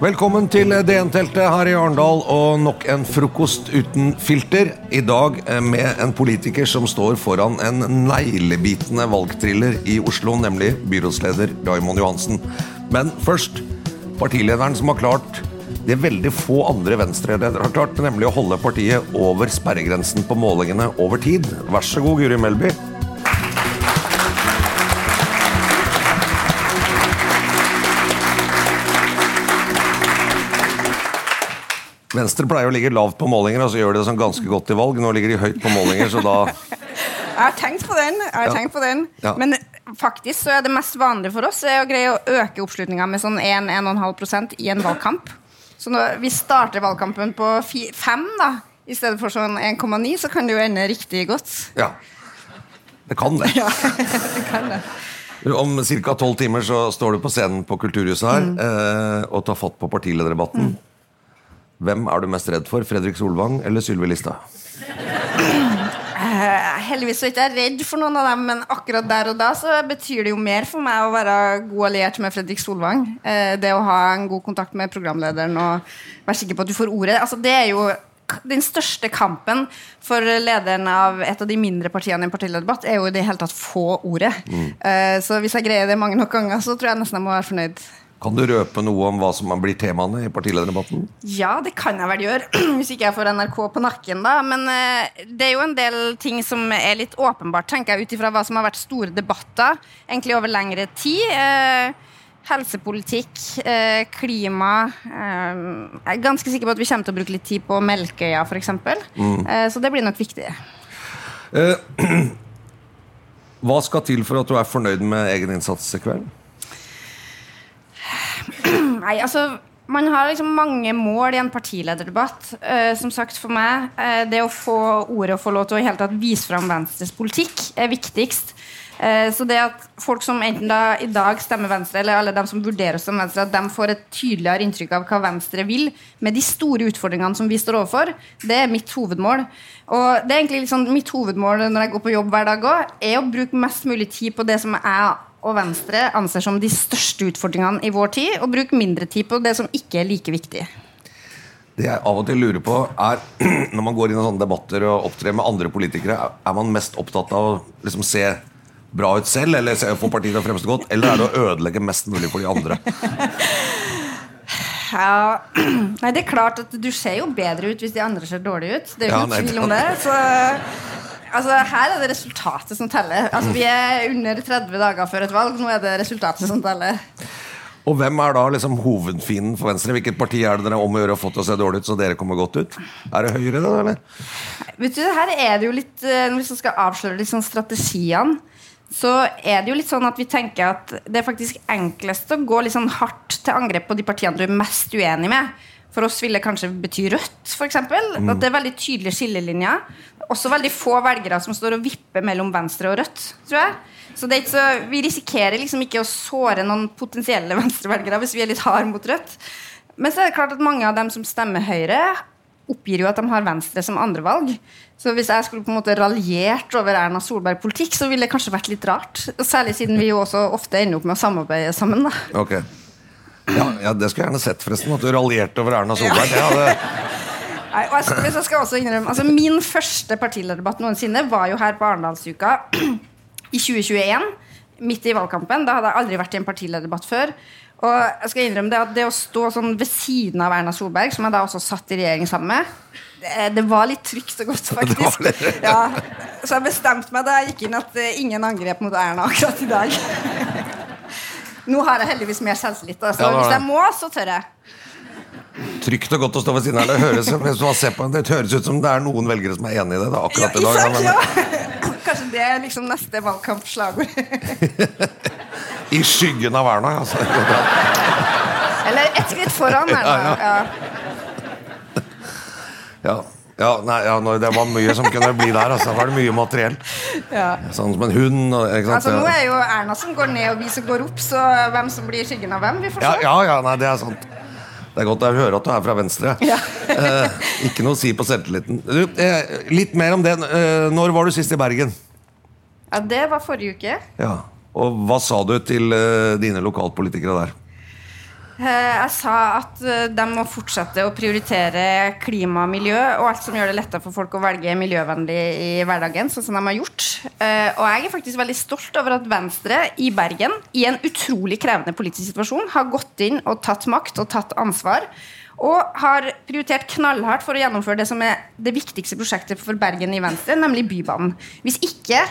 Velkommen til DN-teltet her i Arendal og nok en frokost uten filter. I dag eh, med en politiker som står foran en neglebitende valgthriller i Oslo, nemlig byrådsleder Raymond Johansen. Men først partilederen som har klart det veldig få andre venstreledere har klart, nemlig å holde partiet over sperregrensen på målingene over tid. Vær så god, Guri Melby. Venstre pleier å ligge lavt på målinger, og så gjør de det sånn ganske godt i valg. Nå ligger de høyt på målinger, så da Jeg har tenkt på den. jeg Ja. tenkt på den Ja. Men faktisk så er det mest vanlige for oss å greie å øke oppslutninga med sånn 1-1,5% i en valgkamp. Så når vi starter valgkampen på 5 da i stedet for sånn 1,9, så kan det jo ende riktig godt. Ja. Det kan det. Ja, det kan det. Om ca. tolv timer så står du på scenen på Kulturhuset her eh, og tar fatt på partilederdebatten. Hvem er du mest redd for? Fredrik Solvang eller Sylvi Listhaug? Eh, Heldigvis er jeg ikke redd for noen av dem, men akkurat der og da så betyr det jo mer for meg å være god alliert med Fredrik Solvang. Eh, Det å ha en god kontakt med programlederen og være sikker på at du får ordet. Altså, det er jo den største kampen for lederen av et av de mindre partiene i en partilederdebatt er jo i det hele tatt få ordet. Mm. Så hvis jeg greier det mange nok ganger, så tror jeg nesten jeg må være fornøyd. Kan du røpe noe om hva som blir temaene i partilederdebatten? Ja, det kan jeg vel gjøre, hvis ikke jeg får NRK på nakken, da. Men eh, det er jo en del ting som er litt åpenbart, tenker jeg, ut ifra hva som har vært store debatter egentlig over lengre tid. Eh, helsepolitikk, eh, klima Jeg er ganske sikker på at vi kommer til å bruke litt tid på Melkøya, f.eks. Eh, så det blir nok viktig. Eh, hva skal til for at du er fornøyd med egen innsats i kveld? Nei, altså man har liksom mange mål i en partilederdebatt. Eh, som sagt for meg, eh, Det å få ordet og få lov til å i hele tatt vise fram Venstres politikk er viktigst. Eh, så det at folk som enten da i dag stemmer Venstre, eller alle dem som vurderer å stemme Venstre, at de får et tydeligere inntrykk av hva Venstre vil, med de store utfordringene som vi står overfor, det er mitt hovedmål. Og det er egentlig liksom mitt hovedmål når jeg går på jobb hver dag òg, er å bruke mest mulig tid på det som jeg og Venstre anser som de største utfordringene i vår tid, og bruk mindre tid på det som ikke er like viktig. Det jeg av og til lurer på, er når man går inn i sånne debatter og opptrer med andre politikere, er- man mest opptatt av å liksom se bra ut selv, eller se, få partiet til å fremstå godt, eller er det å ødelegge mest mulig for de andre? Ja, nei, det er klart at Du ser jo bedre ut hvis de andre ser dårlige ut. Det er jo Ja, ikke tvil om det. Så, altså, her er det resultatet som teller. Altså, vi er under 30 dager før et valg. Nå er det resultatet som teller. Og hvem er da liksom hovedfienden for Venstre? Hvilket parti er det dere om å gjøre å få til å se dårlig ut, så dere kommer godt ut? Er det Høyre, da, eller? Vet du, her er det jo litt Hvis Når vi skal avsløre litt sånn strategiene, så er det jo litt sånn at vi tenker at det er faktisk enklest å gå litt sånn hardt til angrep på de partiene du er mest uenig med. For oss vil det kanskje bety Rødt, f.eks. Mm. At det er veldig tydelige skillelinjer. Også veldig få velgere som står og vipper mellom Venstre og Rødt, tror jeg. Så, det er ikke så vi risikerer liksom ikke å såre noen potensielle venstrevelgere hvis vi er litt harde mot Rødt. Men så er det klart at mange av dem som stemmer Høyre, oppgir jo at de har Venstre som andrevalg. Så hvis jeg skulle på en måte raljert over Erna Solberg-politikk, så ville det kanskje vært litt rart. Særlig siden vi jo også ofte ender opp med å samarbeide sammen. da. Ok. Ja, ja, Det skulle jeg gjerne sett, forresten. At du raljerte over Erna Solberg. Det Nei, og jeg, jeg skal også innrømme altså Min første partilederdebatt noensinne var jo her på Arendalsuka i 2021. Midt i valgkampen. Da hadde jeg aldri vært i en partilederdebatt før. Og jeg skal innrømme Det at det å stå sånn ved siden av Erna Solberg, som jeg da også satt i regjering sammen med, det, det var litt trygt og godt, faktisk. Ja, så jeg bestemte meg da jeg gikk inn at eh, ingen angrep mot Erna akkurat i dag. Nå har jeg heldigvis mer selvtillit, Altså. Ja, hvis jeg må, så tør jeg. Trygt og godt å stå ved siden av. Det høres, det ut som det er noen velgere som er enig i det. da, akkurat i dag. Ja, Ja, men, ja. Kanskje det er liksom neste valgkampslagord. I skyggen av Erna, altså. Eller ett skritt foran. Erna. Ja, Ja, Ja, ja, nei, ja, det var mye som kunne bli der. Altså. Da var det mye materiell. ja. Sånn som en hund. Altså, nå er jo Erna som går ned, og vi som går opp, så hvem som blir skyggen av hvem, vi får se. ja, ja, nei, det er sant. Det er godt å høre at du er fra Venstre. Ja. eh, ikke noe å si på selvtilliten. Du, eh, litt mer om det. Eh, når var du sist i Bergen? Ja, det var forrige uke. Ja. Og hva sa du til eh, dine lokalpolitikere der? Eh, Jeg sa at eh, de må fortsette å prioritere klima og miljø og alt som gjør det lettere for folk å velge miljøvennlig i hverdagen, sånn som de har gjort. Eh, Og jeg er faktisk veldig stolt over at Venstre i Bergen, i en utrolig krevende politisk situasjon, har gått inn og tatt makt og tatt ansvar. Og har prioritert knallhardt for å gjennomføre det som er det viktigste prosjektet for Bergen i Venstre, nemlig Bybanen. Hvis ikke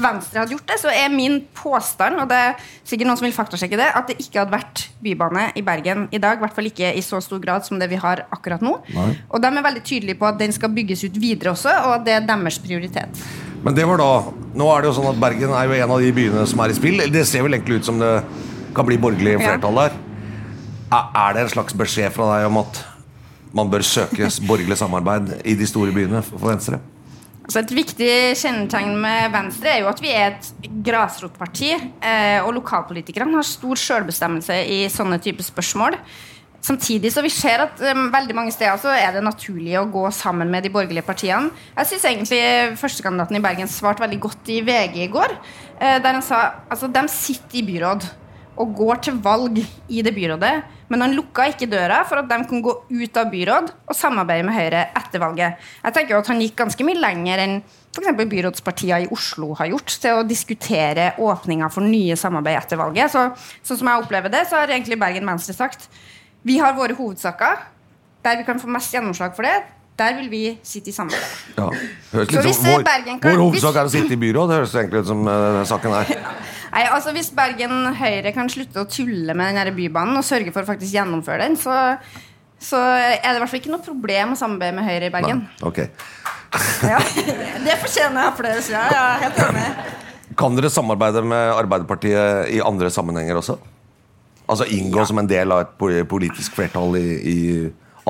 Venstre hadde gjort det, så er min påstand, og det er sikkert noen som vil faktasjekke det, at det ikke hadde vært bybane i Bergen i dag. I hvert fall ikke i så stor grad som det vi har akkurat nå. Nei. Og de er veldig tydelige på at den skal bygges ut videre også, og at det er deres prioritet. Men det var da Nå er det jo sånn at Bergen er jo en av de byene som er i spill. Det ser vel egentlig ut som det kan bli borgerlig Ja. flertall der. Er er det en slags beskjed fra deg om at man bør søke borgerlig samarbeid i de store byene for Venstre? Så et viktig kjennetegn med Venstre er jo at vi er et grasrotparti. Eh, og lokalpolitikerne har stor selvbestemmelse i sånne typer spørsmål. Samtidig så vi ser at eh, veldig mange steder så er det naturlig å gå sammen med de borgerlige partiene. Jeg syns egentlig førstekandidaten i Bergen svarte veldig godt i VG i går. Eh, der han sa altså de sitter i byråd og går til valg i det byrådet, men han lukka ikke døra for at de kunne gå ut av byråd og samarbeide med Høyre etter valget. Jeg tenker jo at Han gikk ganske mye lenger enn f.eks. byrådspartiene i Oslo har gjort, til å diskutere åpninga for nye samarbeid etter valget. Så, sånn som jeg opplever det, så har egentlig Bergen Venstre sagt vi har våre hovedsaker. Der vi kan få mest gjennomslag for det, der vil vi sitte i samarbeid. Ja. Høres litt som, vår, kan- vår hovedsak er å sitte i byråd. Det høres egentlig ut som denne saken er. Nei, altså Hvis Bergen Høyre kan slutte å tulle med den bybanen og sørge for å faktisk gjennomføre den, så, så er det i hvert fall ikke noe problem å samarbeide med Høyre i Bergen. Nei, Ok. Ja, det fortjener applaus. Ja, ja, helt enig. Kan dere samarbeide med Arbeiderpartiet i andre sammenhenger også? Altså inngå som en del av et politisk flertall i, i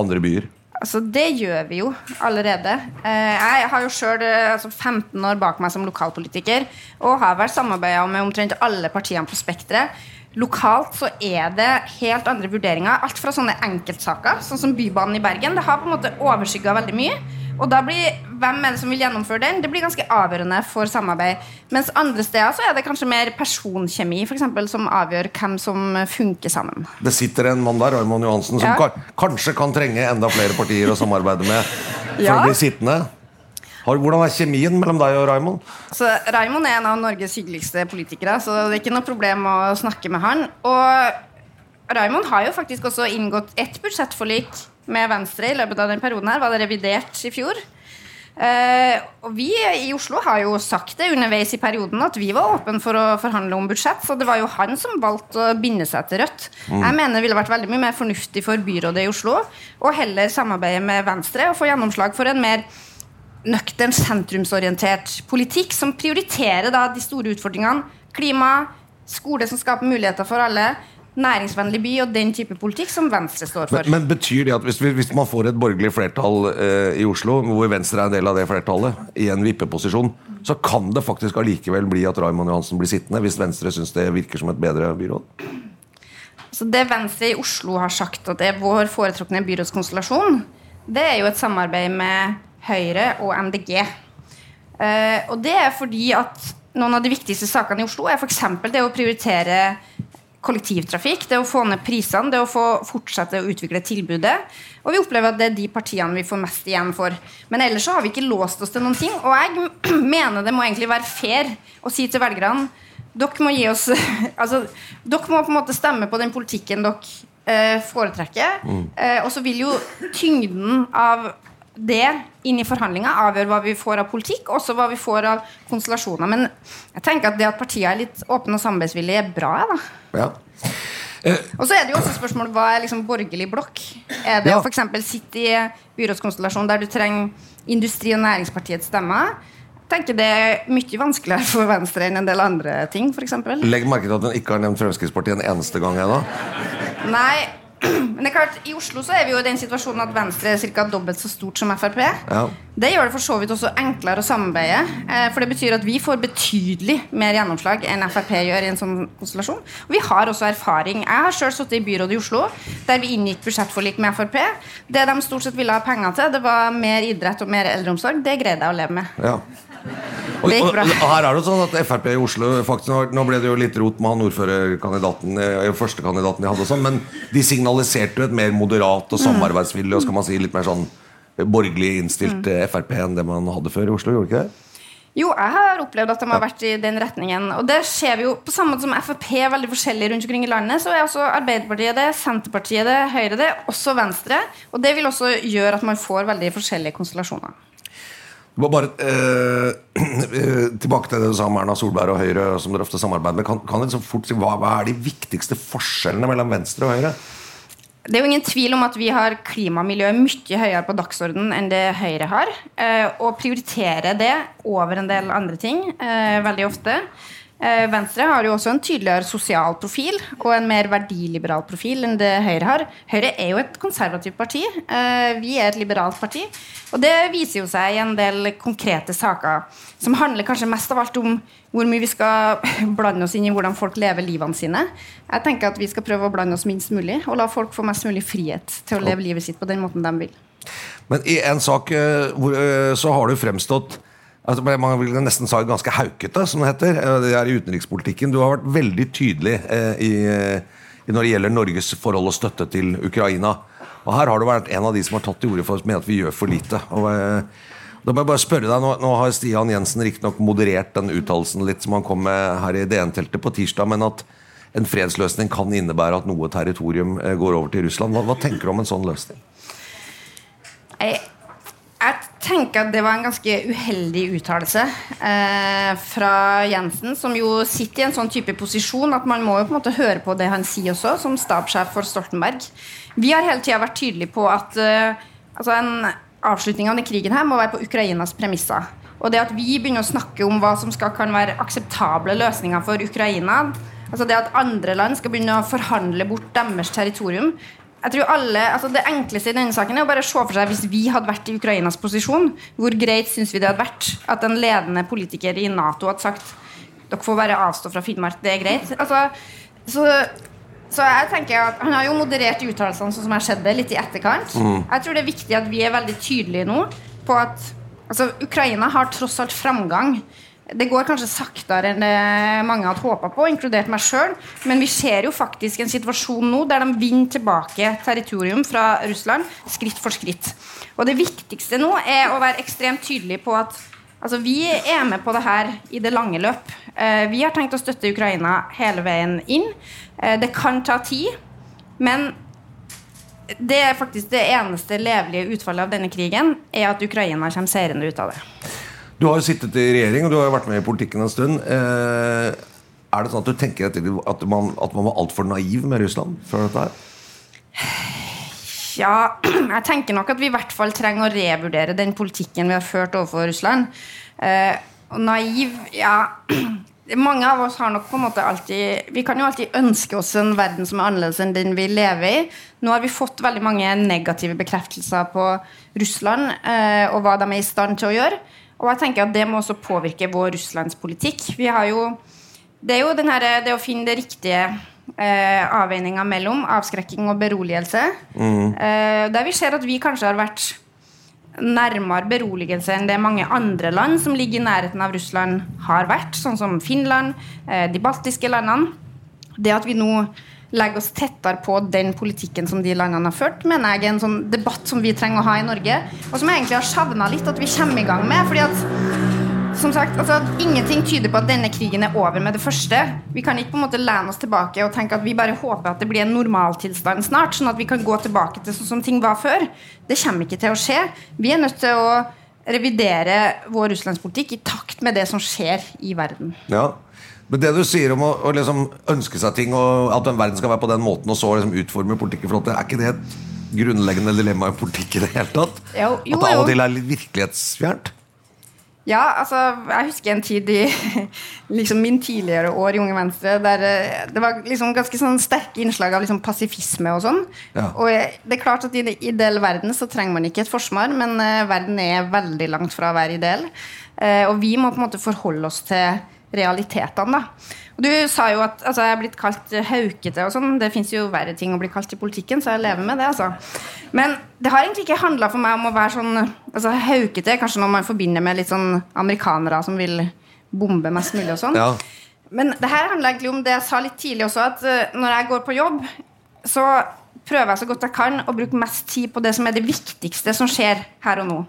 andre byer? Altså, Det gjør vi jo allerede. Eh, Jeg har jo sjøl altså 15 år bak meg som lokalpolitiker og har vært samarbeida med omtrent alle partiene på Spekteret. Lokalt så er det helt andre vurderinger. Alt fra sånne enkeltsaker, sånn som Bybanen i Bergen. Det har på en måte overskygga veldig mye. Og da blir hvem er det som vil gjennomføre den? Det blir ganske avgjørende for samarbeid. Mens andre steder så er det kanskje mer personkjemi for eksempel, som avgjør hvem som funker sammen. Det sitter en mann der, Raymond Johansen, som Ja. ka- kanskje kan trenge enda flere partier å samarbeide med for Ja. å bli sittende. Hvordan er kjemien mellom deg og Raymond? Så Raimond er en av Norges hyggeligste politikere, så det er ikke noe problem å snakke med han. Og Raimond har jo faktisk også inngått ett budsjettforlik med Venstre i løpet av den perioden. her, Var det revidert i fjor? Eh, og Vi i Oslo har jo sagt det underveis i perioden at vi var åpne for å forhandle om budsjett, så det var jo han som valgte å binde seg til Rødt. Jeg mener det ville vært veldig mye mer fornuftig for byrådet i Oslo å heller samarbeide med Venstre og få gjennomslag for en mer nøktern, sentrumsorientert politikk som prioriterer da de store utfordringene. Klima, skole som skaper muligheter for alle, næringsvennlig by og den type politikk som Venstre står for. Men, men betyr det at hvis, vi- hvis man får et borgerlig flertall eh, i Oslo, hvor Venstre er en del av det flertallet, i en vippeposisjon, så kan det faktisk allikevel bli at Raymond Johansen blir sittende, hvis Venstre syns det virker som et bedre byråd? Så det Venstre i Oslo har sagt at det er vår foretrukne byrådskonstellasjon, det er jo et samarbeid med Høyre og MDG. Eh, og det er fordi at noen av de viktigste sakene i Oslo er f.eks. det å prioritere kollektivtrafikk, det å få ned prisene, det å få fortsette å utvikle tilbudet. Og vi opplever at det er de partiene vi får mest igjen for. Men ellers så har vi ikke låst oss til noen ting. Og jeg mener det må egentlig være fair å si til velgerne dere må gi oss altså, Dere må på en måte stemme på den politikken dere eh, foretrekker. Mm. Eh, og så vil jo tyngden av det inn i forhandlinga avgjør hva vi får av politikk, også hva vi får av konstellasjoner. Men jeg tenker at det at partiene er litt åpne og samarbeidsvillige, er bra. da. Ja. Eh. Og så er det jo også spørsmålet hva er liksom borgerlig blokk? Er det ja. å f.eks. sitte i byrådskonstellasjon der du trenger Industri- og Næringspartiets stemmer? Tenker Det er mye vanskeligere for Venstre enn en del andre ting. Eksempel. Legg merke til at hun ikke har nevnt Fremskrittspartiet en eneste gang ennå. Nei, men det er klart, I Oslo så er vi jo i den situasjonen at Venstre er ca. dobbelt så stort som Frp. Ja. Det gjør det for så vidt også enklere å samarbeide. Eh, for det betyr at vi får betydelig mer gjennomslag enn Frp gjør i en sånn konstellasjon. Og vi har også erfaring. Jeg har sjøl sittet i byrådet i Oslo, der vi inngikk budsjettforlik med Frp. Det de stort sett ville ha penger til, det var mer idrett og mer eldreomsorg. Det greide jeg å leve med. Ja. Og, og, og, her er det sånn at Frp i Oslo faktisk, Nå ble det jo litt rot med han ordførerkandidaten eh, Førstekandidaten de hadde sånn, Men de signaliserte jo et mer moderat og samarbeidsvillig og skal man si litt mer sånn borgerlig innstilt mm. Frp enn det man hadde før i Oslo. gjorde ikke det? Jo, jeg har opplevd at de har vært i den retningen. Og det ser vi jo på samme måte som Frp er veldig forskjellig rundt omkring i landet, så er også Arbeiderpartiet det, Senterpartiet det, Høyre det, også Venstre. Og det vil også gjøre at man får veldig forskjellige konstellasjoner. Bare eh, Tilbake til det du sa om Erna Solberg og Høyre, som dere ofte samarbeider med. Kan, kan liksom fort si, hva, hva, er de viktigste forskjellene mellom Venstre og Høyre? Det er jo ingen tvil om at vi har klimamiljøet mye høyere på dagsordenen enn det Høyre har. Eh, og prioriterer det over en del andre ting eh, veldig ofte. Eh, Venstre har jo også en tydeligere sosial profil og en mer verdiliberal profil enn det Høyre har. Høyre er jo et konservativt parti. Eh, vi er et liberalt parti. Og det viser jo seg i en del konkrete saker som handler kanskje mest av alt om hvor mye vi skal blande oss inn i hvordan folk lever livene sine. Jeg tenker at vi skal prøve å blande oss minst mulig og la folk få mest mulig frihet til å leve livet sitt på den måten de vil. Men i en sak eh, så har du fremstått altså, Man vil nesten sa ganske haukete, som det heter. Eh, det er i utenrikspolitikken. Du har vært veldig tydelig eh, i, i, når det gjelder Norges forhold og støtte til Ukraina. Og her har du vært en av de som har tatt til orde for at vi gjør for lite. Og, eh, da må jeg bare spørre deg, Nå, nå har Stian Jensen riktignok moderert den uttalelsen litt som han kom med her i DN-teltet på tirsdag, men at en fredsløsning kan innebære at noe territorium eh, går over til Russland. Hva, hva tenker du om en sånn løsning? Jeg jeg tenker at det var en ganske uheldig uttalelse eh, fra Jensen, som jo sitter i en sånn type posisjon at man må jo på en måte høre på det han sier også, som stabssjef for Stoltenberg. Vi har hele tida vært tydelige på at eh, altså en avslutning av denne krigen her må være på Ukrainas premisser. Og det at vi begynner å snakke om hva som skal, kan være akseptable løsninger for Ukraina, altså det at andre land skal begynne å forhandle bort deres territorium, jeg tror alle, altså Det enkleste i denne saken er å bare se for seg hvis vi hadde vært i Ukrainas posisjon, hvor greit syns vi det hadde vært at en ledende politiker i Nato hadde sagt dere får bare avstå fra Finnmark, det er greit. Altså, så, så, jeg tenker at Han har jo moderert uttalelsene sånn som jeg skjedde, litt i etterkant. Mm. Jeg tror det er viktig at vi er veldig tydelige nå på at altså, Ukraina har tross alt framgang. Det går kanskje saktere enn det mange hadde håpa på, inkludert meg sjøl. Men vi ser jo faktisk en situasjon nå der de vinner tilbake territorium fra Russland skritt for skritt. Og det viktigste nå er å være ekstremt tydelig på at altså, vi er med på det her i det lange løp. Eh, vi har tenkt å støtte Ukraina hele veien inn. Eh, det kan ta tid, men det er faktisk det eneste levelige utfallet av denne krigen, er at Ukraina kommer seirende ut av det. Du har jo sittet i regjering, og du har jo vært med i politikken en stund. Eh, er det sånn at du tenker at man, at man var altfor naiv med Russland før dette her? Ja, jeg tenker nok at vi i hvert fall trenger å revurdere den politikken vi har ført overfor Russland. Eh, og naiv Ja, mange av oss har nok på en måte alltid Vi kan jo alltid ønske oss en verden som er annerledes enn den vi lever i. Nå har vi fått veldig mange negative bekreftelser på Russland eh, og hva de er i stand til å gjøre. Og jeg tenker at det må også påvirke vår russlandspolitikk. Vi har jo, det er jo her, det å finne det riktige eh, avveininga mellom avskrekking og beroligelse. Mm. Eh, der vi ser at vi kanskje har vært nærmere beroligelse enn det mange andre land som ligger i nærheten av Russland, har vært. Sånn som Finland, eh, de baltiske landene. det at vi nå legger oss tettere på den politikken som de landene har ført, mener jeg er en sånn debatt som vi trenger å ha i Norge, og som jeg egentlig har savna litt at vi kommer i gang med. fordi at som sagt, altså, Ingenting tyder på at denne krigen er over med det første. Vi kan ikke på en måte lene oss tilbake og tenke at vi bare håper at det blir en normaltilstand snart, sånn at vi kan gå tilbake til sånn som ting var før. Det kommer ikke til å skje. Vi er nødt til å revidere vår russlandspolitikk i takt med det som skjer i verden. Ja, men det du sier om å, å liksom ønske seg ting, og at den verden skal være på den måten, og så liksom utforme politikken for det, er ikke det et grunnleggende dilemma i politikk i det hele tatt? Jo, jo, at det av og til er litt virkelighetsfjernt? Ja, altså, jeg husker en tid i liksom min tidligere år i Unge Venstre der eh, det var liksom ganske sånn sterke innslag av liksom pasifisme og sånn. Ja. Og det er klart at i den ideelle verden så trenger man ikke et forsvar, men eh, verden er veldig langt fra å være ideell. Eh, og vi må på en måte forholde oss til realitetene, du sa jo at altså, jeg er blitt kalt haukete og sånn. Det fins jo verre ting å bli kalt i politikken, så jeg lever med det, altså. Men det har egentlig ikke handla for meg om å være sånn altså, haukete. Kanskje noe man forbinder med litt sånn amerikanere som vil bombe mest mulig og sånn. Ja. Men det her handler egentlig om det jeg sa litt tidlig også, at eh, når jeg går på jobb, så prøver jeg så godt jeg kan å bruke mest tid på det som er det viktigste som skjer her og nå.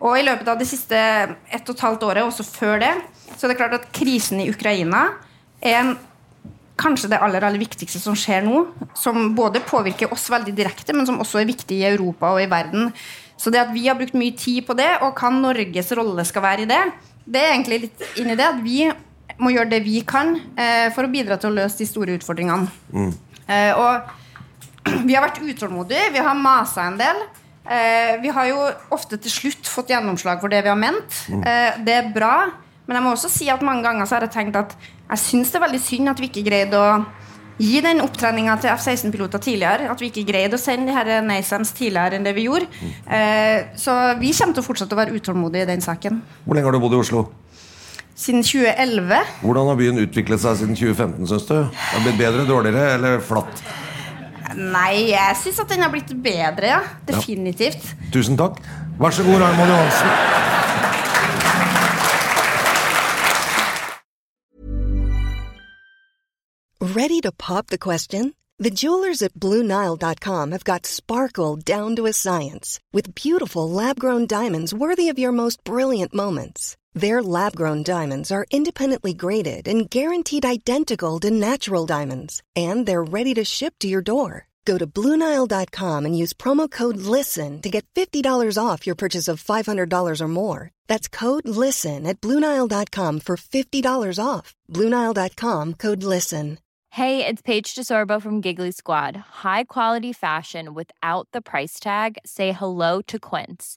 Og i løpet av det siste ett og et halvt året, også før det, så er det klart at krisen i Ukraina er en, kanskje det aller, aller viktigste som skjer nå. Som både påvirker oss veldig direkte, men som også er viktig i Europa og i verden. Så det at vi har brukt mye tid på det, og hva Norges rolle skal være i det, det er egentlig litt inn i det at vi må gjøre det vi kan eh, for å bidra til å løse de store utfordringene. Eh, og vi har vært utålmodige, vi har masa en del. Eh, vi har jo ofte til slutt fått gjennomslag for det vi har ment. Eh, det er bra. Men jeg må også si at mange ganger så har jeg tenkt at jeg syns det er veldig synd at vi ikke greide å gi den opptreninga til F-16-piloter tidligere. At vi ikke greide å sende de her NASAMS tidligere enn det vi gjorde. Eh, så vi kommer til å fortsette å være utålmodige i den saken. Hvor lenge har du bodd i Oslo? Siden 2011. Hvordan har byen utviklet seg siden 2015, syns du? Det Har blitt bedre, dårligere eller flatt? Nei, jeg syns at den har blitt bedre, ja. Definitivt. Tusen takk. Vær så god, Raymond Johansen. Ready to pop the question? The jewelers at BlueNile.com have got sparkle down to a science with beautiful lab grown diamonds worthy of your most brilliant moments. Their lab grown diamonds are independently graded and guaranteed identical to natural diamonds, and they're ready to ship to your door. Go to BlueNile.com and use promo code LISTEN to get $50 off your purchase of $500 or more. That's code LISTEN at BlueNile.com for $50 off. BlueNile.com code LISTEN. Hey, it's Paige DeSorbo from Giggly Squad. High quality fashion without the price tag. Say hello to Quince.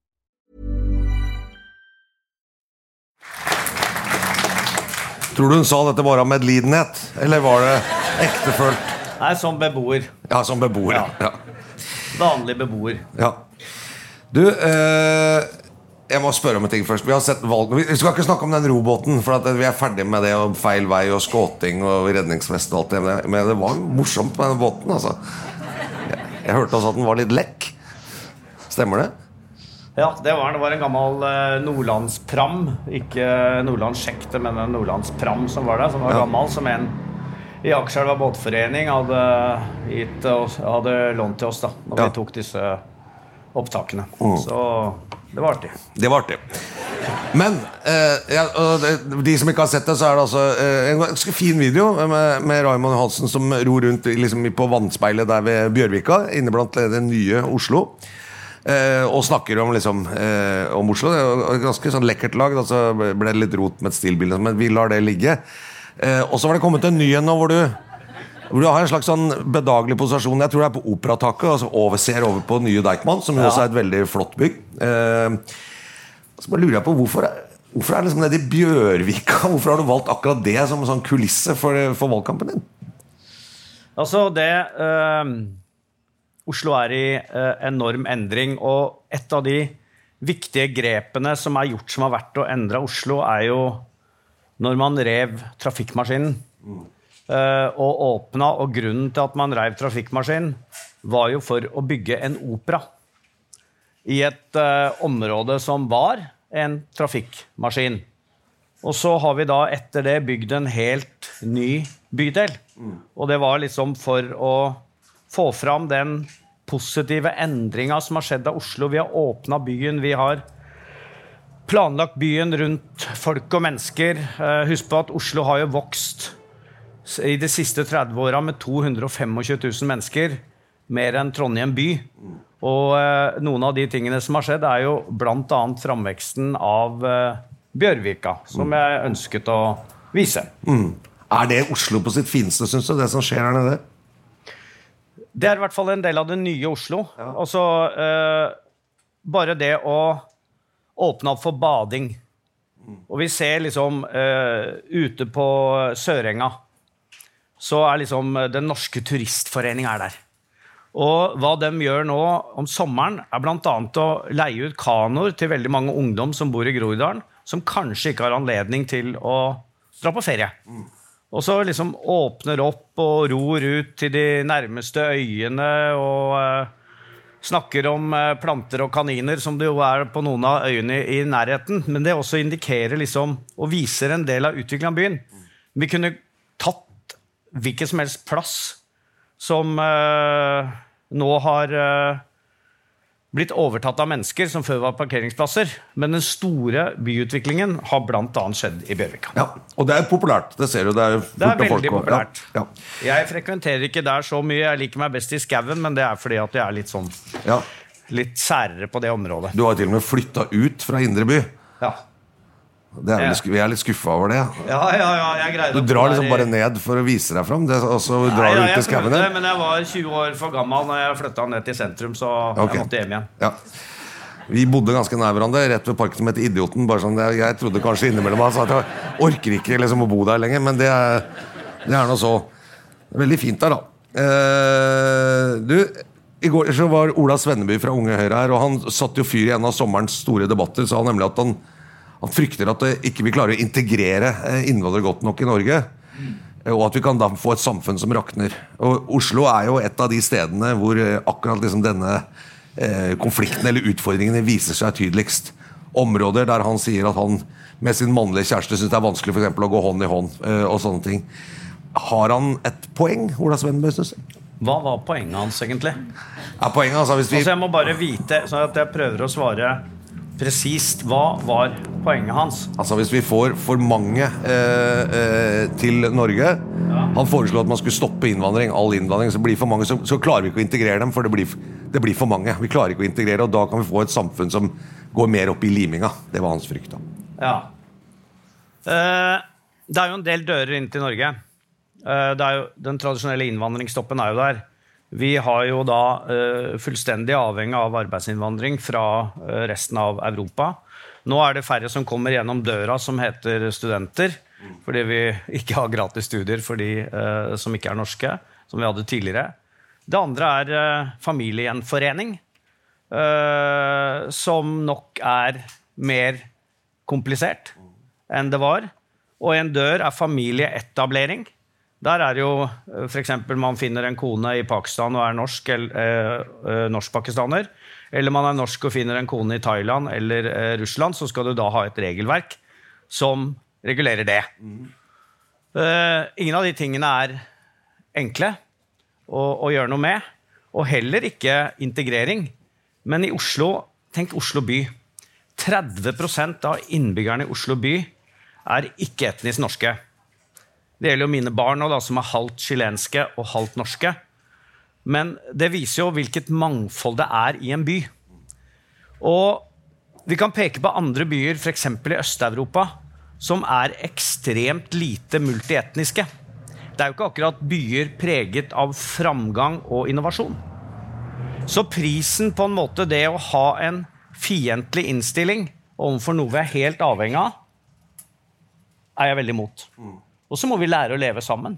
Tror du hun sa dette bare av medlidenhet, eller var det ektefølt? Nei, som beboer. Ja, som beboer. Ja. Ja. Vanlig beboer. ja. Du, eh, jeg må spørre om en ting først. Vi har sett valg Vi skal ikke snakke om den robåten, for at vi er ferdig med det og feil vei og skåting og redningsvest og alt det. Men det var morsomt med den båten, altså. Jeg, jeg hørte også at den var litt lekk. Stemmer det? Ja, det var, det var en gammel eh, nordlandspram. Ikke nordlandssjekte, men en nordlandspram som var der. Som var Ja. gammel. Som en i Akerselva båtforening hadde, gitt hadde lånt til oss da Når Ja. vi tok disse opptakene. Mm. Så det var artig. Det var artig. Men eh, ja, og de som ikke har sett det, så er det altså eh, en ganske fin video med, med Raymond Hansen som ror rundt liksom, på vannspeilet der ved Bjørvika, inne blant det nye Oslo. Eh, og snakker om, liksom, eh, om Oslo. Det er et ganske sånn lekkert lag. Da, så ble det litt rot med et stilbilde, men vi lar det ligge. Eh, og så var det kommet en ny en nå hvor du hvor du har en slags sånn bedagelig posisjon. Jeg tror det er på Operataket. Altså over, ser over på nye Deichman, som jo Ja. også er et veldig flott bygg. Eh, så bare lurer jeg på hvorfor hvorfor er det liksom nede i Bjørvika Hvorfor har du valgt akkurat det som sånn kulisse for, for valgkampen din? Altså, det eh, Oslo er i eh, enorm endring, og et av de viktige grepene som er gjort som har vært å endre Oslo, er jo når man rev trafikkmaskinen. eh, og åpna, og grunnen til at man rev trafikkmaskinen, var jo for å bygge en opera. I et eh, område som var en trafikkmaskin. Og så har vi da etter det bygd en helt ny bydel. Og det var liksom for å få fram den positive endringa som har skjedd av Oslo. Vi har åpna byen, vi har planlagt byen rundt folk og mennesker. Eh, Husk på at Oslo har jo vokst i de siste 30 åra med 225 000 mennesker. Mer enn Trondheim by. Og eh, noen av de tingene som har skjedd, er jo bl.a. framveksten av eh, Bjørvika, som jeg ønsket å vise. Er det Oslo på sitt fineste, syns du, det som skjer her nede? Det er i hvert fall en del av det nye Oslo. Altså, eh, bare det å åpne opp for bading. Og vi ser liksom eh, ute på Sørenga så er liksom eh, Den norske turistforening er der. Og hva de gjør nå om sommeren, er bl.a. å leie ut kanoer til veldig mange ungdom som bor i Groruddalen, som kanskje ikke har anledning til å dra på ferie. Og så liksom åpner opp og ror ut til de nærmeste øyene og eh, snakker om eh, planter og kaniner, som det jo er på noen av øyene i nærheten. Men det også indikerer liksom, og viser en del av utviklingen av byen. Vi kunne tatt hvilken som helst plass som eh, nå har eh, blitt overtatt av mennesker som før var parkeringsplasser. Men den store byutviklingen har bl.a. skjedd i Bjørvika. Ja, Og det er populært. Det ser du. Det er, Det er veldig folk populært. Ja, Jeg frekventerer ikke der så mye. Jeg liker meg best i skauen, men det er fordi at jeg er litt sånn ja. litt særere på det området. Du har til og med flytta ut fra Indre by. Ja, er Ja. vi er litt skuffa over det. ja, ja, ja jeg Du drar liksom bare ned for å vise deg fram, det, og så Nei, drar ja, du ut til skauen. Men jeg var 20 år for gammel når jeg flytta ned til sentrum, så okay. jeg måtte hjem igjen. Ja. Vi bodde ganske nær hverandre, rett ved parken som heter Idioten. Bare sånn, jeg, jeg trodde kanskje innimellom altså, at jeg orker ikke liksom, å bo der lenger, men det er, det er nå så. Veldig fint der, da. Eh, du, i går så var Ola Svenneby fra Unge Høyre her, og han satte jo fyr i en av sommerens store debatter. Sa nemlig at han, han frykter at det ikke vi klarer å integrere eh, innvandrere godt nok i Norge. eh, Og at vi kan da få et samfunn som rakner. Og Oslo er jo et av de stedene hvor eh, akkurat liksom denne eh, konflikten eller utfordringene viser seg tydeligst. Områder der han sier at han med sin mannlige kjæreste syns det er vanskelig for eksempel, å gå hånd i hånd. eh, og sånne ting. Har han et poeng, Ola du? Hva var poenget hans, egentlig? Ja, poenget, altså, vi Altså, jeg må bare vite, sånn at jeg prøver å svare presist. Hva var poenget hans? Altså Hvis vi får for mange eh, eh, til Norge Han foreslo at man skulle stoppe innvandring. All innvandring, så blir for mange, så, så klarer vi ikke å integrere dem, for det blir, det blir for mange. Vi klarer ikke å integrere, og da kan vi få et samfunn som går mer opp i liminga. Det var hans frykt. da. Ja. Eh, det er jo en del dører inn til Norge. Eh, er jo, den tradisjonelle innvandringsstoppen er jo der. Vi har jo da uh, fullstendig avhengig av arbeidsinnvandring fra uh, resten av Europa. Nå er det færre som kommer gjennom døra som heter studenter, fordi vi ikke har gratis studier for de eh, som ikke er norske, som vi hadde tidligere. Det andre er eh, familiegjenforening, eh, som nok er mer komplisert enn det var. Og en dør er familieetablering. Der er jo f.eks. man finner en kone i Pakistan og er norsk, eller, eh, eh, norsk-pakistaner. Eller man er norsk og finner en kone i Thailand eller eh, Russland, så skal du da ha et regelverk som regulerer det. Eh, ingen av de tingene er enkle å, å gjøre noe med. Og heller ikke integrering. Men i Oslo, tenk Oslo by. 30% av innbyggerne i Oslo by er ikke etnisk norske. Det gjelder jo mine barn nå, da, som er halvt chilenske og halvt norske. Men det viser jo hvilket mangfold det er i en by. Og vi kan peke på andre byer, f.eks. i Øst-Europa, som er ekstremt lite multietniske. Det er jo ikke akkurat byer preget av framgang og innovasjon. Så prisen på en måte det å ha en fiendtlig innstilling overfor noe vi er helt avhengig av, er jeg veldig imot. Og så må vi lære å leve sammen.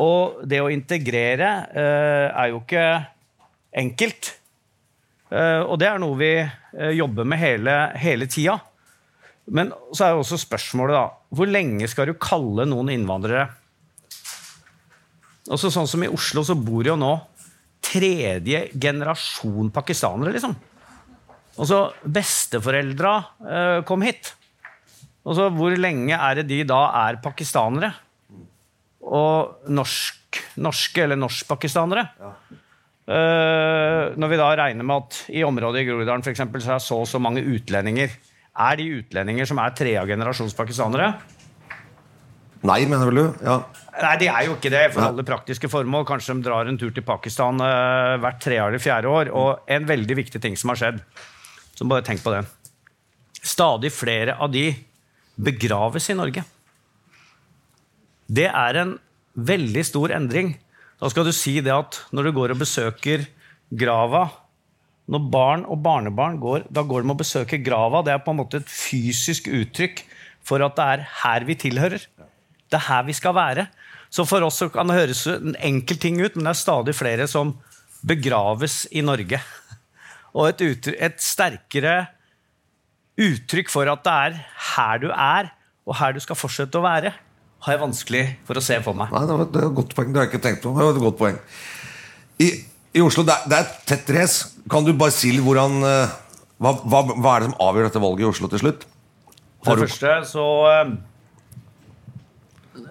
Og det å integrere eh, er jo ikke enkelt. Eh, og det er noe vi eh, jobber med hele, hele tida. Men så er jo også spørsmålet, da Hvor lenge skal du kalle noen innvandrere? Også sånn som I Oslo så bor jo nå tredje generasjon pakistanere, liksom. Og så besteforeldra kom hit. Og så hvor lenge er det de da er pakistanere? Og norsk, norske eller norskpakistanere? Ja. Uh, når vi da regner med at i området i Groruddalen for eksempel, så er så og så mange utlendinger Er de utlendinger som er tredje generasjons pakistanere? Nei, mener vel du? Ja. Nei, de er jo ikke det for alle praktiske formål. Kanskje de drar en tur til Pakistan uh, hvert tredje eller fjerde år. Og en veldig viktig ting som har skjedd, så bare tenk på det. Stadig flere av de begraves i Norge. Det er en veldig stor endring. Da skal du si det at når du går og besøker grava Når barn og barnebarn går, da går de og besøker grava. Det er på en måte et fysisk uttrykk for at det er her vi tilhører. Det er her vi skal være. Så for oss kan det høres en enkel ting ut, men det er stadig flere som begraves i Norge. Og et, uttrykk, et sterkere uttrykk for at det er her du er, og her du skal fortsette å være har jeg vanskelig for å se for meg. Nei, Det var et godt poeng. Det har jeg ikke tenkt på. Det var et godt poeng. I, i Oslo, det er, det er, et tett race. Kan du bare si litt hvordan eh, hva, hva, hva, er det som avgjør dette valget i Oslo til slutt? For det første så eh,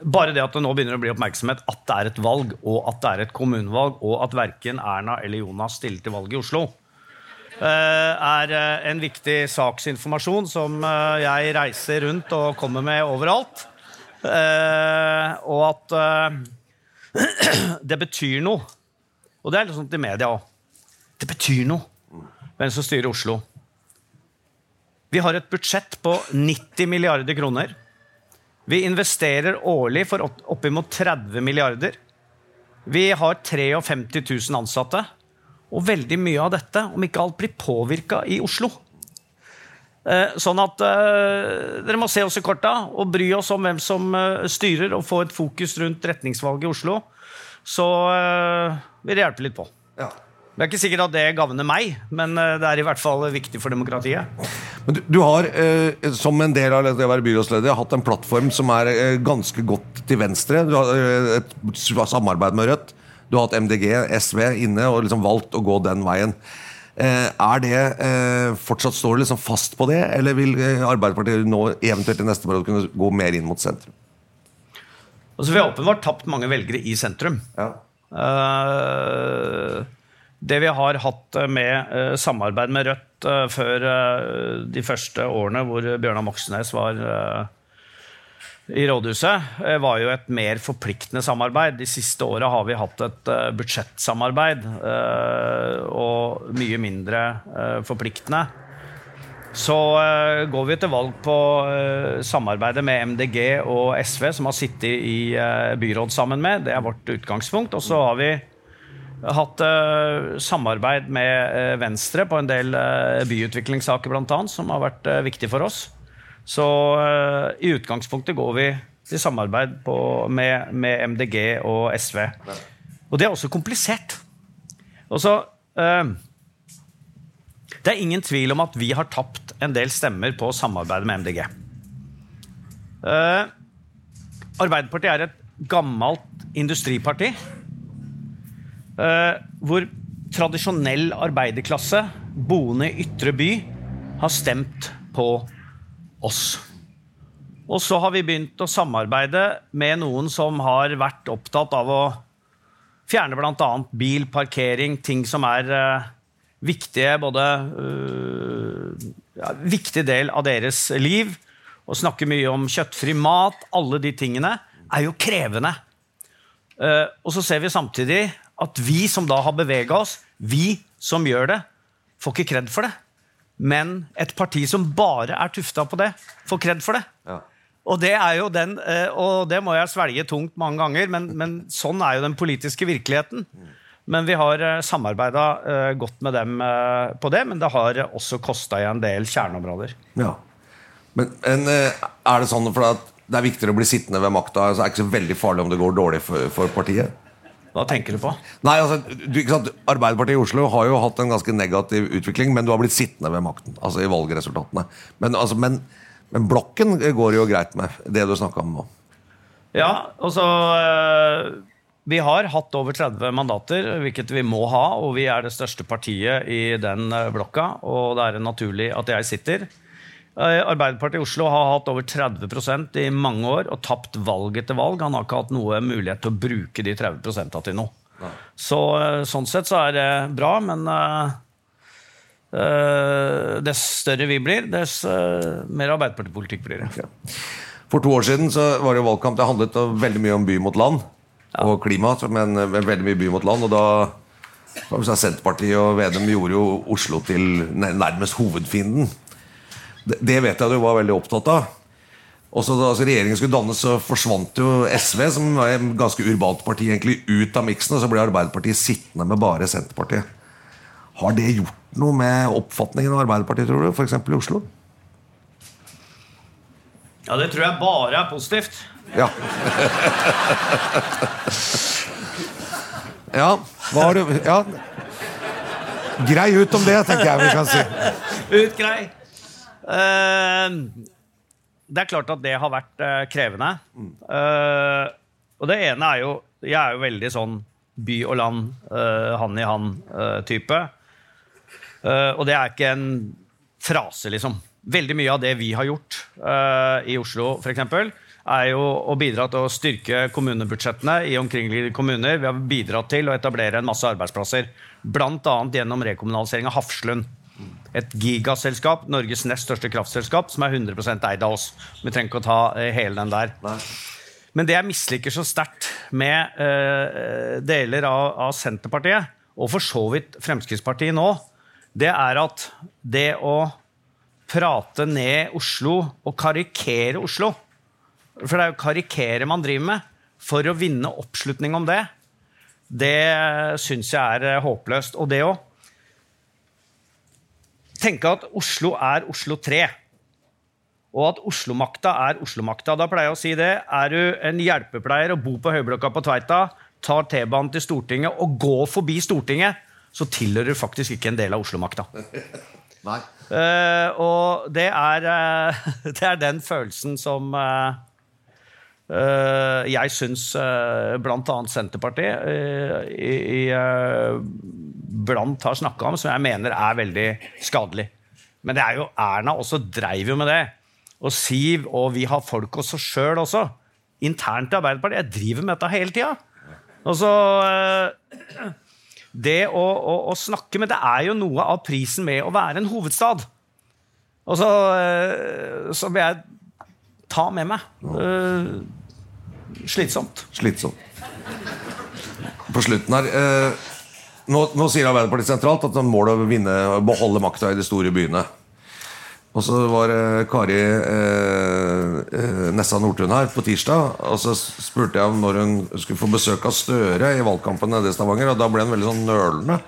Bare det at det nå begynner å bli oppmerksomhet at det er et valg, og at det er et kommunevalg, og at verken Erna eller Jonas stiller til valg i Oslo, eh, er en viktig saksinformasjon som jeg reiser rundt og kommer med overalt. Uh, og at uh, det betyr noe. Og det er litt sånn i media òg. Det betyr noe hvem som styrer Oslo. Vi har et budsjett på 90 milliarder kroner. Vi investerer årlig for oppimot 30 milliarder. Vi har 53 000 ansatte. Og veldig mye av dette, om ikke alt, blir påvirka i Oslo. Eh, sånn at uh, dere må se oss i korta og bry oss om hvem som uh, styrer, og få et fokus rundt retningsvalget i Oslo. Så vil det hjelpe litt på. Ja. Det er ikke sikkert at det gagner meg, men det er i hvert fall viktig for demokratiet. Men du, du har, som en del av det å være byrådsleder, hatt en plattform som er ganske godt til venstre. Du har et samarbeid med Rødt. Du har hatt MDG, SV inne og liksom valgt å gå den veien. Eh, er det eh, fortsatt Står det liksom fast på det, eller vil eh, Arbeiderpartiet nå eventuelt i neste periode kunne gå mer inn mot sentrum? Altså, vi har åpenbart tapt mange velgere i sentrum. Ja. det vi har hatt med samarbeid med Rødt før de første årene hvor Bjørnar Moxnes var i rådhuset, eh, var jo et mer forpliktende samarbeid. De siste åra har vi hatt et uh, budsjettsamarbeid, uh, og mye mindre forpliktende. Så går vi til valg på samarbeidet med MDG og SV, som har sittet i byråd sammen med. Det er vårt utgangspunkt. Og så har vi hatt samarbeid med Venstre på en del byutviklingssaker, annet, som har vært viktig for oss. Så uh, i utgangspunktet går vi til samarbeid på, med, med, MDG og SV. Og det er også komplisert. Og så uh, Det er ingen tvil om at vi har tapt en del stemmer på samarbeidet med MDG. Uh, eh, Arbeiderpartiet er et gammelt industriparti. hvor tradisjonell arbeiderklasse boende i ytre by har stemt på oss. Og så har vi begynt å samarbeide med noen som har vært opptatt av å fjerne bl.a. bil, parkering, ting som er uh, viktige både uh, ja, Viktig del av deres liv. Å snakke mye om kjøttfri mat, alle de tingene, er jo krevende. Uh, og så ser vi samtidig at vi som da har bevega oss, vi som gjør det, får ikke kred for det. Men et parti som bare er tufta på det, får kred for det. Ja. Og det er jo den, eh, og det må jeg svelge tungt mange ganger, men, men sånn er jo den politiske virkeligheten. Men vi har eh, samarbeida eh, godt med dem på det, men det har også kosta i en del kjerneområder. Ja. Men, men, er det sånn for at det er viktigere å bli sittende ved makta. Altså, det er ikke så veldig farlig om det går dårlig for, for partiet. Hva tenker du på? Nei, altså, du? Arbeiderpartiet i Oslo har jo hatt en ganske negativ utvikling, men du har blitt sittende ved makten. Altså i valgresultatene. Men, altså, men, men blokken går jo greit med, det du snakka om nå. Ja, altså Vi har hatt over 30 mandater, hvilket vi må ha. Og vi er det største partiet i den øh, blokka, og det er naturlig at jeg sitter. Eh, Arbeiderpartiet i Oslo har hatt over 30% i mange år og tapt valg etter valg. Han har ikke hatt noe mulighet til å bruke de 30 til noe. Nei. Så eh, Sånn sett så er det bra, men uh, uh, dess større vi blir, dess uh, mer Arbeiderpartipolitikk blir det. Okay. For to år siden så var det jo valgkamp. Det handlet veldig mye om by mot land ja. og klima. Men, men, veldig mye by mot land. Og da Senterpartiet og Vedum gjorde jo Oslo til nærmest hovedfienden. Det vet jeg du var veldig opptatt av. Også da altså, regjeringen skulle dannes, så forsvant jo SV, som var et ganske urbant parti, egentlig ut av miksen. Og så ble Arbeiderpartiet sittende med bare Senterpartiet. Har det gjort noe med oppfatningen av Arbeiderpartiet, tror du? F.eks. i Oslo? Ja, det tror jeg bare er positivt. Ja. ja, hva har du Ja. Grei ut om det, tenker jeg vi kan si. Ut grei. Uh, det er klart at det har vært uh, krevende. Uh, og det ene er jo Jeg er jo veldig sånn by og land, hand i hand-type. og det er ikke en frase, liksom. Veldig mye av det vi har gjort i Oslo, f.eks., er jo å bidra til å styrke kommunebudsjettene i omkringliggende kommuner. Vi har bidratt til å etablere en masse arbeidsplasser, bl.a. gjennom rekommunalisering av Hafslund. Et gigaselskap, Norges nest største kraftselskap, som er 100 eid av oss. Vi trenger ikke å ta eh, hele den der. Nei. Men det jeg misliker så sterkt med uh, deler av, av, Senterpartiet, og for så vidt Fremskrittspartiet nå, det er at det å prate ned Oslo og karikere Oslo For det er jo karikere man driver med for å vinne oppslutning om det. Det syns jeg er håpløst. Og det òg tenke at Oslo er Oslo 3. Og at Oslo-makta er Oslo-makta. Da pleier jeg å si det. Er du en hjelpepleier og bor på Høyblokka på Tveita, tar T-banen til Stortinget og går forbi Stortinget, så tilhører du faktisk ikke en del av Oslo-makta. Uh, og det er, uh, det er, den følelsen som uh, jeg syns uh, bl.a. Senterpartiet i, i blant har snakka om, som jeg mener er veldig skadelig. Men det er jo Erna også dreiv jo med det. Og Siv, og vi har folk hos oss sjøl også. Internt i Arbeiderpartiet. Jeg driver med dette hele tida. Altså Det å, å, å, snakke Men det er jo noe av prisen med å være en hovedstad. Og så, eh, så vil jeg ta med meg. Slitsomt. Slitsomt. På slutten her eh, nå, nå, sier Arbeiderpartiet sentralt at målet er å vinne, beholde makta i de store byene. Og så var eh, Kari eh, eh, Nessa Nordtun her på tirsdag. Og så spurte jeg om når hun skulle få besøk av Støre i valgkampen nede i Stavanger. Og da ble hun veldig sånn nølende.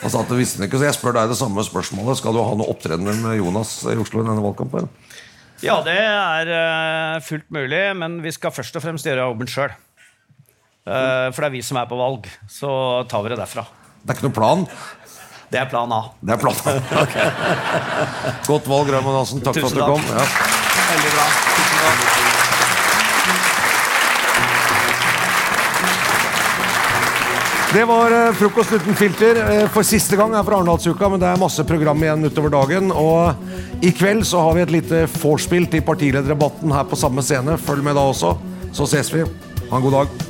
Og sa at det visste hun ikke, Så jeg spør deg det samme spørsmålet. Skal du ha noe opptredener med Jonas i Oslo i denne valgkampen? Ja, det er uh, fullt mulig, men vi skal først og fremst gjøre jobben sjøl. Uh, for det er vi som er på valg. Så tar vi det derfra. Det er ikke noen plan? Det er plan A. Det er plan A. okay. Godt valg, Raymond Hansen. Takk Tusen for at du kom. Ja. Veldig bra. Tusen takk. Det var eh, Frokost uten filter eh, for siste gang her fra Arendalsuka, men det er masse program igjen utover dagen. Og i kveld så har vi et lite vorspiel til partilederdebatten her på samme scene. Følg med da også. Så ses vi. Ha en god dag.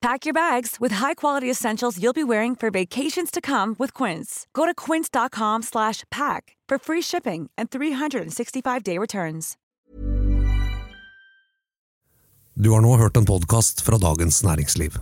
Pack your bags with high-quality essentials you'll be wearing for vacations to come with Quince. Go to quince.com slash pack for free shipping and 365-day returns. Du har nå hørt en podkast fra Dagens Næringsliv.